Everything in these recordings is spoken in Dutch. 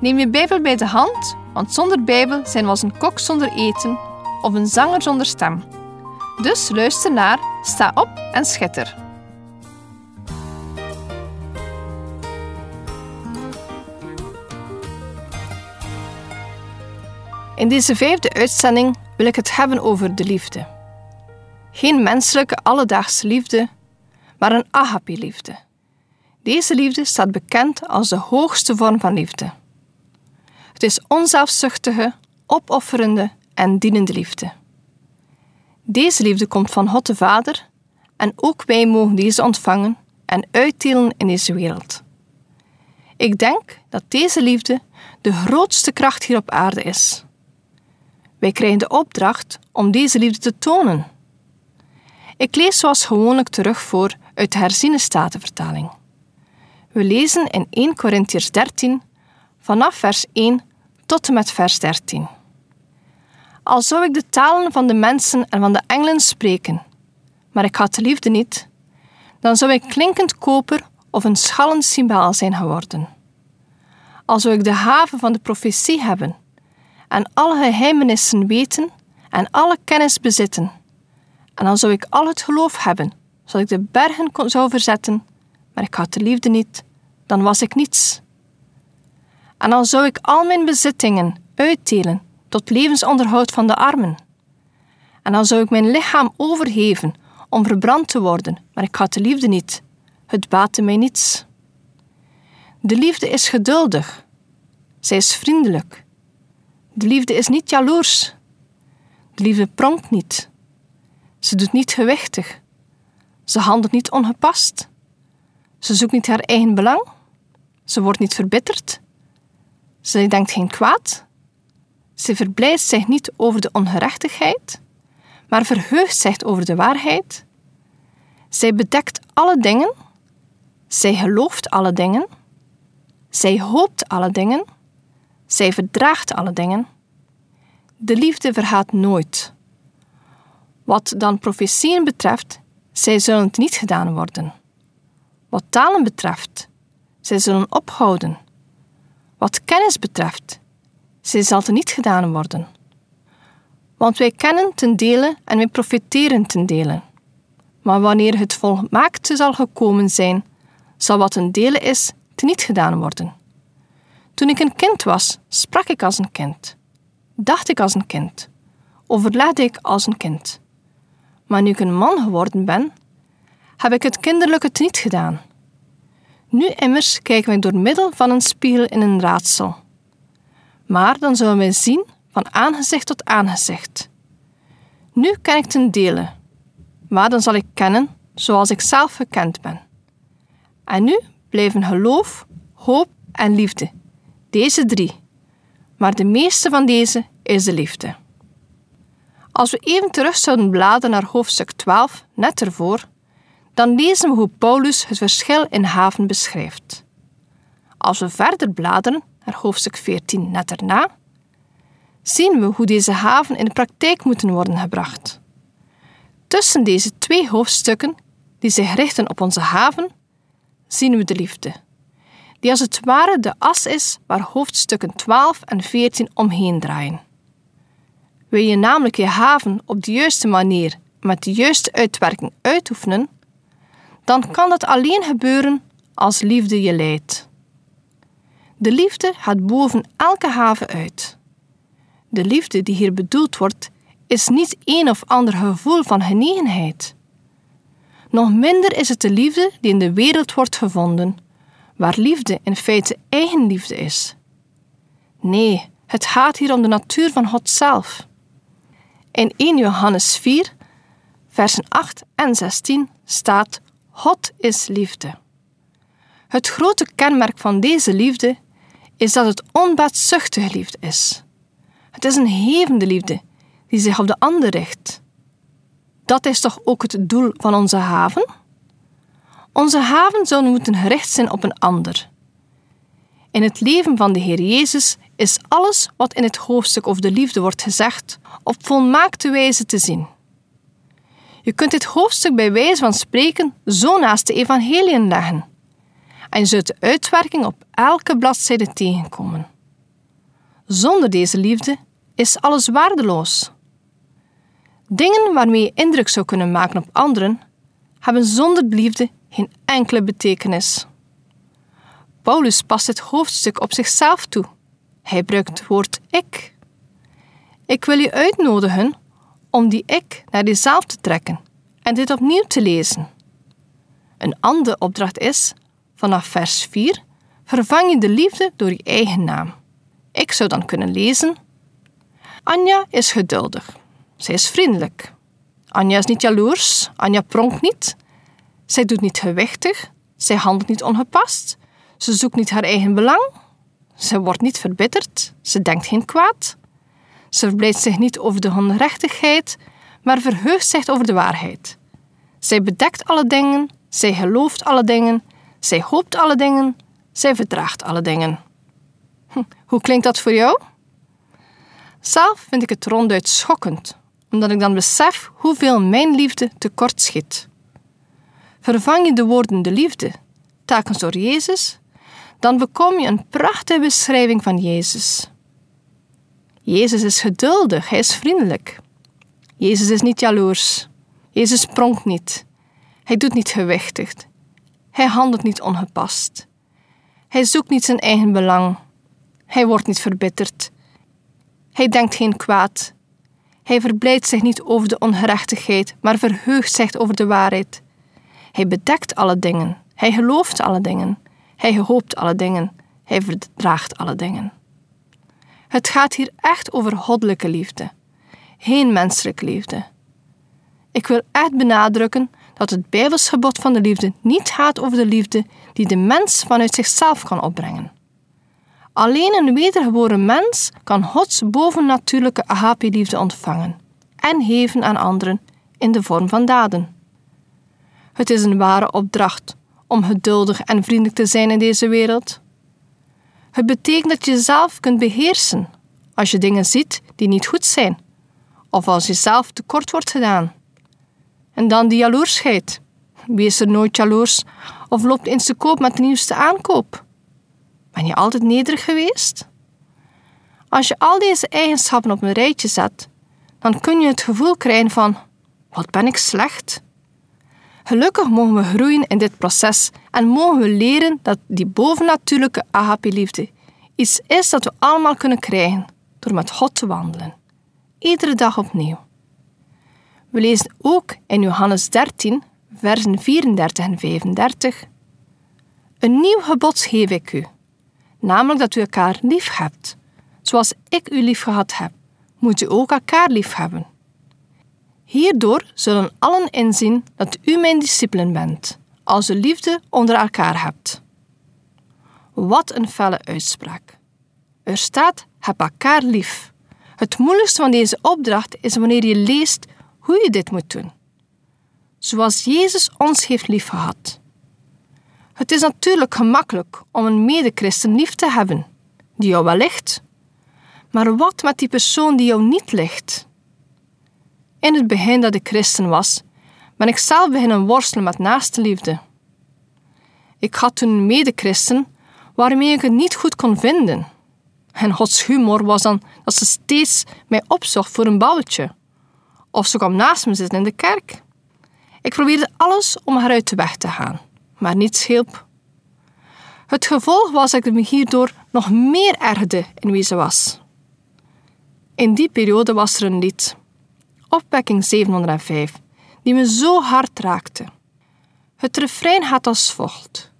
Neem je Bijbel bij de hand, want zonder Bijbel zijn we als een kok zonder eten of een zanger zonder stem. Dus luister naar, sta op en schitter. In deze vijfde uitzending wil ik het hebben over de liefde. Geen menselijke alledaagse liefde, maar een agape-liefde. Deze liefde staat bekend als de hoogste vorm van liefde. Het is onzelfzuchtige, opofferende en dienende liefde. Deze liefde komt van God de Vader en ook wij mogen deze ontvangen en uitdelen in deze wereld. Ik denk dat deze liefde de grootste kracht hier op aarde is. Wij krijgen de opdracht om deze liefde te tonen. Ik lees zoals gewoonlijk terug voor uit de herziene statenvertaling. We lezen in 1 Corinthiërs 13 vanaf vers 1 tot en met vers 13. Al zou ik de talen van de mensen en van de engelen spreken, maar ik had de liefde niet, dan zou ik klinkend koper of een schallend cymbaal zijn geworden. Al zou ik de haven van de profetie hebben en alle geheimenissen weten en alle kennis bezitten, en dan zou ik al het geloof hebben, zodat ik de bergen zou verzetten, maar ik had de liefde niet, dan was ik niets. En dan zou ik al mijn bezittingen uitdelen tot levensonderhoud van de armen. En dan zou ik mijn lichaam overgeven om verbrand te worden, maar ik had de liefde niet. Het baatte mij niets. De liefde is geduldig. Zij is vriendelijk. De liefde is niet jaloers. De liefde pronkt niet. Ze doet niet gewichtig. Ze handelt niet ongepast. Ze zoekt niet haar eigen belang. Ze wordt niet verbitterd. Ze denkt geen kwaad. Ze verblijdt zich niet over de ongerechtigheid, maar verheugt zich over de waarheid. Zij bedekt alle dingen. Zij gelooft alle dingen. Zij hoopt alle dingen. Zij verdraagt alle dingen. De liefde vergaat nooit. Wat dan profetieën betreft, zij zullen het niet gedaan worden. Wat talen betreft, zij zullen ophouden. Wat kennis betreft, zij zal het niet gedaan worden. Want wij kennen ten dele en wij profiteren ten dele. Maar wanneer het volmaakte zal gekomen zijn, zal wat een dele is, niet gedaan worden. Toen ik een kind was, sprak ik als een kind. Dacht ik als een kind. Overlegde ik als een kind. Maar nu ik een man geworden ben, heb ik het kinderlijke niet gedaan. Nu immers kijken wij door middel van een spiegel in een raadsel. Maar dan zullen wij zien van aangezicht tot aangezicht. Nu ken ik ten dele, maar dan zal ik kennen zoals ik zelf gekend ben. En nu blijven geloof, hoop en liefde, deze drie. Maar de meeste van deze is de liefde. Als we even terug zouden bladeren naar hoofdstuk 12, net ervoor, dan lezen we hoe Paulus het verschil in haven beschrijft. Als we verder bladeren naar hoofdstuk 14 net erna, zien we hoe deze haven in de praktijk moeten worden gebracht. Tussen deze twee hoofdstukken, die zich richten op onze haven, zien we de liefde, die als het ware de as is waar hoofdstukken 12 en 14 omheen draaien. Wil je namelijk je haven op de juiste manier met de juiste uitwerking uitoefenen, dan kan dat alleen gebeuren als liefde je leidt. De liefde gaat boven elke haven uit. De liefde die hier bedoeld wordt, is niet een of ander gevoel van genegenheid. Nog minder is het de liefde die in de wereld wordt gevonden, waar liefde in feite eigen liefde is. Nee, het gaat hier om de natuur van God zelf. In 1 Johannes 4, versen 8 en 16 staat: God is liefde. Het grote kenmerk van deze liefde is dat het onbaatzuchtige liefde is. Het is een hevende liefde die zich op de ander richt. Dat is toch ook het doel van onze haven? Onze haven zou moeten gericht zijn op een ander. In het leven van de Heer Jezus is alles wat in het hoofdstuk over de liefde wordt gezegd op volmaakte wijze te zien. Je kunt dit hoofdstuk bij wijze van spreken zo naast de evangeliën leggen. En je zult de uitwerking op elke bladzijde tegenkomen. Zonder deze liefde is alles waardeloos. Dingen waarmee je indruk zou kunnen maken op anderen, hebben zonder liefde geen enkele betekenis. Paulus past het hoofdstuk op zichzelf toe. Hij gebruikt het woord ik. Ik wil je uitnodigen om die ik naar jezelf te trekken en dit opnieuw te lezen. Een andere opdracht is, vanaf vers 4, vervang je de liefde door je eigen naam. Ik zou dan kunnen lezen: Anja is geduldig. Zij is vriendelijk. Anja is niet jaloers. Anja pronkt niet. Zij doet niet gewichtig. Zij handelt niet ongepast. Ze zoekt niet haar eigen belang. Ze wordt niet verbitterd. Ze denkt geen kwaad. Ze verblijdt zich niet over de onrechtigheid, maar verheugt zich over de waarheid. Zij bedekt alle dingen, zij gelooft alle dingen, zij hoopt alle dingen, zij verdraagt alle dingen. Hm, hoe klinkt dat voor jou? Zelf vind ik het ronduit schokkend, omdat ik dan besef hoeveel mijn liefde tekort schiet. Vervang je de woorden de liefde, telkens door Jezus, dan bekom je een prachtige beschrijving van Jezus. Jezus is geduldig, hij is vriendelijk. Jezus is niet jaloers. Jezus pronkt niet. Hij doet niet gewichtig. Hij handelt niet ongepast. Hij zoekt niet zijn eigen belang. Hij wordt niet verbitterd. Hij denkt geen kwaad. Hij verblijdt zich niet over de ongerechtigheid, maar verheugt zich over de waarheid. Hij bedekt alle dingen. Hij gelooft alle dingen. Hij hoopt alle dingen. Hij verdraagt alle dingen. Het gaat hier echt over goddelijke liefde, geen menselijke liefde. Ik wil echt benadrukken dat het Bijbelsgebod van de liefde niet gaat over de liefde die de mens vanuit zichzelf kan opbrengen. Alleen een wedergeboren mens kan Gods bovennatuurlijke agape-liefde ontvangen en geven aan anderen in de vorm van daden. Het is een ware opdracht om geduldig en vriendelijk te zijn in deze wereld. Het betekent dat je jezelf kunt beheersen als je dingen ziet die niet goed zijn, of als je zelf tekort wordt gedaan. En dan die jaloersheid. Wie is er nooit jaloers of loopt eens te koop met de nieuwste aankoop? Ben je altijd nederig geweest? Als je al deze eigenschappen op een rijtje zet, dan kun je het gevoel krijgen van: wat ben ik slecht? Gelukkig mogen we groeien in dit proces en mogen we leren dat die bovennatuurlijke agape-liefde iets is dat we allemaal kunnen krijgen door met God te wandelen. Iedere dag opnieuw. We lezen ook in Johannes 13, versen 34 en 35. Een nieuw gebod geef ik u, namelijk dat u elkaar lief hebt. Zoals ik u lief gehad heb, moet u ook elkaar lief hebben. Hierdoor zullen allen inzien dat u mijn discipelen bent, als u liefde onder elkaar hebt. Wat een felle uitspraak. Er staat: heb elkaar lief. Het moeilijkste van deze opdracht is wanneer je leest hoe je dit moet doen. Zoals Jezus ons heeft liefgehad. Het is natuurlijk gemakkelijk om een medechristen lief te hebben, die jou wel ligt. Maar wat met die persoon die jou niet ligt? In het begin dat ik christen was, ben ik zelf beginnen worstelen met naaste liefde. Ik had toen medechristen waarmee ik het niet goed kon vinden. En Gods humor was dan dat ze steeds mij opzocht voor een bouwtje. Of ze kwam naast me zitten in de kerk. Ik probeerde alles om haar uit de weg te gaan, maar niets hielp. Het gevolg was dat ik me hierdoor nog meer ergerde in wie ze was. In die periode was er een lied opwekking 705, die me zo hard raakte. Het refrein gaat als volgt: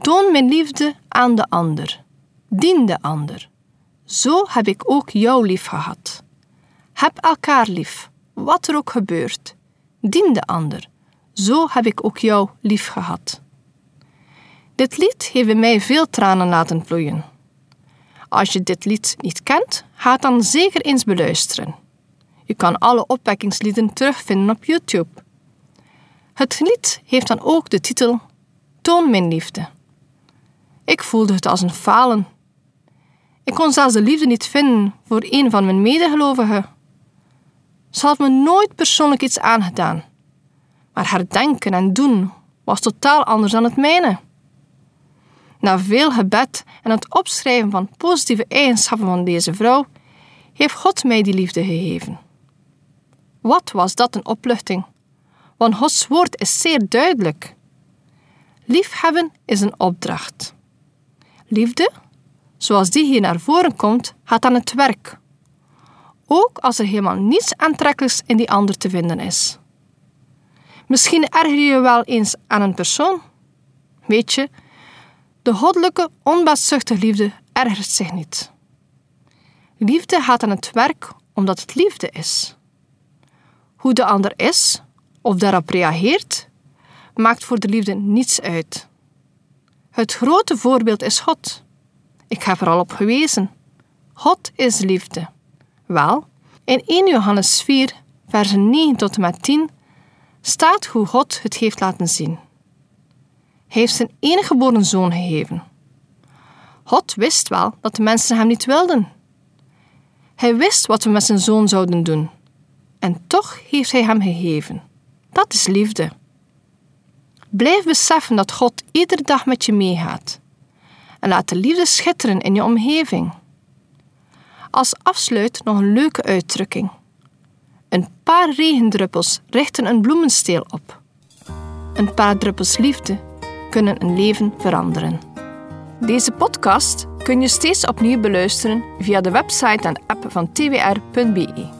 Toon mijn liefde aan de ander, dien de ander. Zo heb ik ook jou lief gehad. Heb elkaar lief, wat er ook gebeurt. Dien de ander, zo heb ik ook jou lief gehad. Dit lied heeft mij veel tranen laten vloeien. Als je dit lied niet kent, ga het dan zeker eens beluisteren. Je kan alle opwekkingslieden terugvinden op YouTube. Het lied heeft dan ook de titel Toon mijn liefde. Ik voelde het als een falen. Ik kon zelfs de liefde niet vinden voor een van mijn medegelovigen. Ze had me nooit persoonlijk iets aangedaan, maar haar denken en doen was totaal anders dan het mijne. Na veel gebed en het opschrijven van positieve eigenschappen van deze vrouw, heeft God mij die liefde gegeven. Wat was dat een opluchting? Want Gods woord is zeer duidelijk. Liefhebben is een opdracht. Liefde, zoals die hier naar voren komt, gaat aan het werk. Ook als er helemaal niets aantrekkelijks in die ander te vinden is. Misschien erger je wel eens aan een persoon. Weet je, de goddelijke, onbaatzuchtige liefde ergert zich niet. Liefde gaat aan het werk omdat het liefde is. Hoe de ander is of daarop reageert, maakt voor de liefde niets uit. Het grote voorbeeld is God. Ik heb er al op gewezen. God is liefde. Wel, in 1 Johannes 4, versen 9 tot en met 10 staat hoe God het heeft laten zien. Hij heeft zijn enige geboren zoon gegeven. God wist wel dat de mensen hem niet wilden. Hij wist wat we met zijn zoon zouden doen. En toch heeft hij hem gegeven. Dat is liefde. Blijf beseffen dat God iedere dag met je meegaat. En laat de liefde schitteren in je omgeving. Als afsluit nog een leuke uitdrukking. Een paar regendruppels richten een bloemensteel op. Een paar druppels liefde kunnen een leven veranderen. Deze podcast kun je steeds opnieuw beluisteren via de website en app van twr.be.